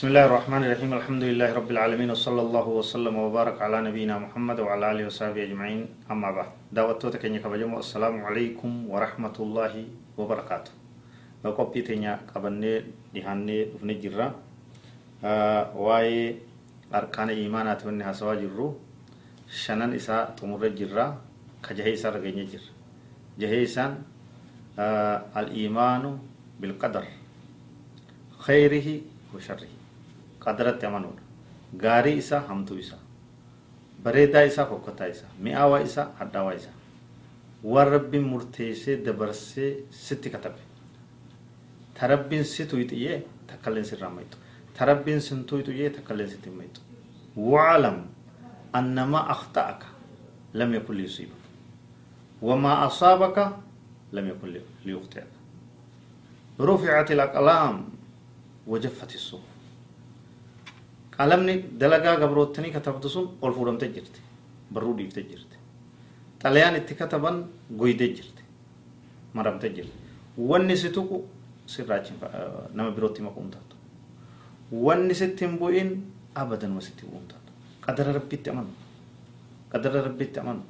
بسم الله الرحمن الرحيم الحمد لله رب العالمين وصلى الله وسلم وبارك على نبينا محمد وعلى آله وصحبه أجمعين أما بعد دعوتو تكني كبجم السلام عليكم ورحمة الله وبركاته بقبي تنيا قبني دهاني جرا آه واي أركان إيمانات من هسوا جرو شنن إساء تمر جرا كجهي إساء رجعني جر جهي إسان الإيمان بالقدر خيره وشره qadaratti amanuudha gaarii isaa hamtuu isaa bareedaa isaa fokkataa isaa mi'aawaa isaa hadhaawaa isaa waan rabbiin murteessee dabarsee sitti katabe ta rabbiin si tuyxiyyee takkalleen sirraa mayxu ta rabbiin sin tuyxiyyee takkalleen sitti mayxu waclam annamaa akhta'aka lam yakun liyusiibaka wamaa asaabaka lam yakun liyukhti'aka رفعت الأقلام وجفت الصحف qalamni dalagaa gabroottanii katabdu sun ol fuudhamtee jirti barruu dhiiftee jirti xalayaan itti kataban goydee jirti maramtee jirti wanni si tuqu sirraachi nama birootti maquun taatu wanni sitti hin bu'in abadanuma sitti bu'uun taatu qadara rabbitti amanu qadara rabbitti amanu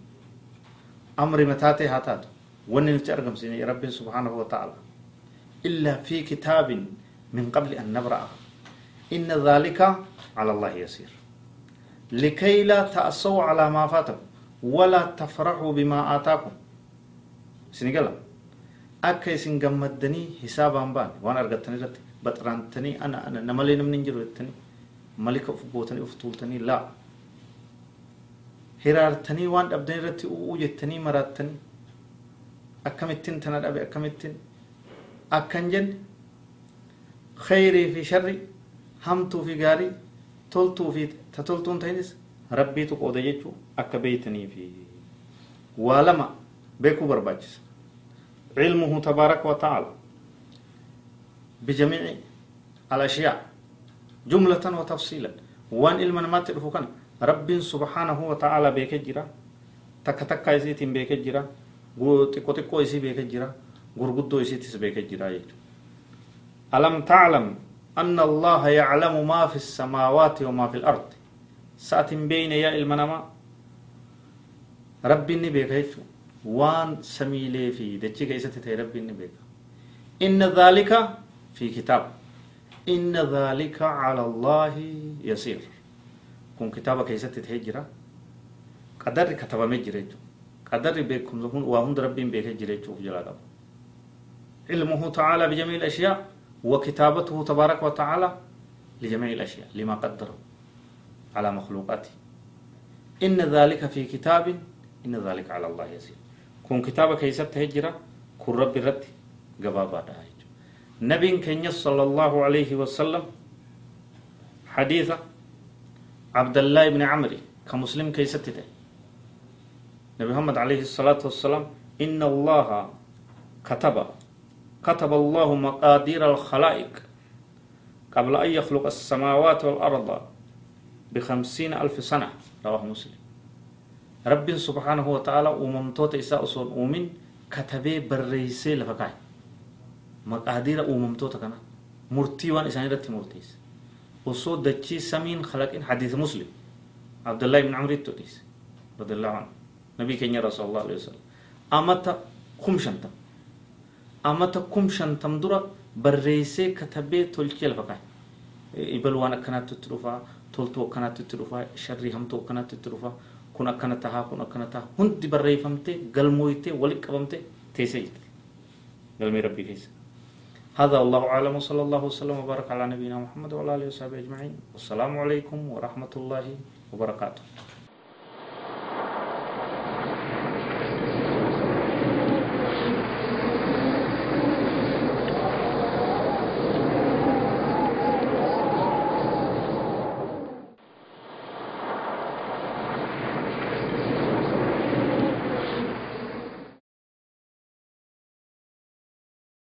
amri mataatee haa taatu wanni nuti argamsiine rabbiin subhaanahu wa ta'ala illaa fi kitaabin min qabli an nabra'a inna dhaalika على الله يسير. لكي لا تأسوا على ما فاتكم ولا تفرحوا بما آتاكم. سنقلا أكا يسن قمدني حسابا بان وأنا أرغتني رت بطرانتني أنا أنا نمالي نمن جروتني ملك أفبوتني أفتولتني لا. dhabdan irratti u'uu jettanii maraattanii akkamittiin tana dhabe akkamittiin akkan jenne khayrii fi sharri hamtuu fi gaarii toltuu fi ta toltuun ta'inis rabbiitu qooda jechuu akka beeytanii fi waa lama beekuu barbaachisa. علمه تبارك وتعالى بجميع الأشياء جملة وتفصيلا وان علم ما تعرفوا كان رب سبحانه وتعالى بيك جرا تك تك يسيت بيك جرا تكو تكو يسي بيك جرا غرغدو يسيت بيك جرا ألم تعلم أن الله يعلم ما في السماوات وما في الأرض. سات بين يا المنما ربي نبيك وان سميلي في دتشي كيسة ربي نبيك إن ذلك في كتاب. إن ذلك على الله يسير. كون كتابة كيسة تهجرة قدر كتابة مجرد قدر لكم وهم ربي بيك جريت جلا علمه تعالى بجميع الأشياء. وكتابته تبارك وتعالى لجميع الأشياء لما قدره على مخلوقاته. إن ذلك في كتاب إن ذلك على الله يسير. كون كتابة كيست هجرة كن رب الرد قبابا دايج نبي كنيس صلى الله عليه وسلم حديث عبد الله بن عمرو كمسلم كيست نبي محمد عليه الصلاة والسلام إن الله كتب kataba allahu maqaadiira alkhalaa'iq qabla an yakhluqa asamaawaati waalarda bihamsiina alfi sana rawaahu muslim rabbiin subxaanahu watacaalaa uumamtoota isaa osoon uumin katabee barreeysee lafa kaay maqaadiira uumamtoota kana murtii waan isaan irratti murteeyse osoo dachii samiin khalaqin xadiisa muslim cabdullaahi ibn camri ittoo dhiise radi allahu canhu nabii keenya rasul allah alayhi wasalam amata kum shantama dura barreessee katabee tolchee lafa kaa'e ibal waan akkanaatti itti dhufaa toltuu akkanaatti itti dhufaa sharrii hamtuu akkanaatti itti dhufaa kun akkana tahaa kun akkana tahaa hundi barreeffamtee galmooytee walitti qabamtee teessee jirti galmee rabbii keessa هذا والله أعلم وصلى الله وسلم وبارك على نبينا محمد وعلى آله وصحبه أجمعين والسلام عليكم ورحمة الله وبركاته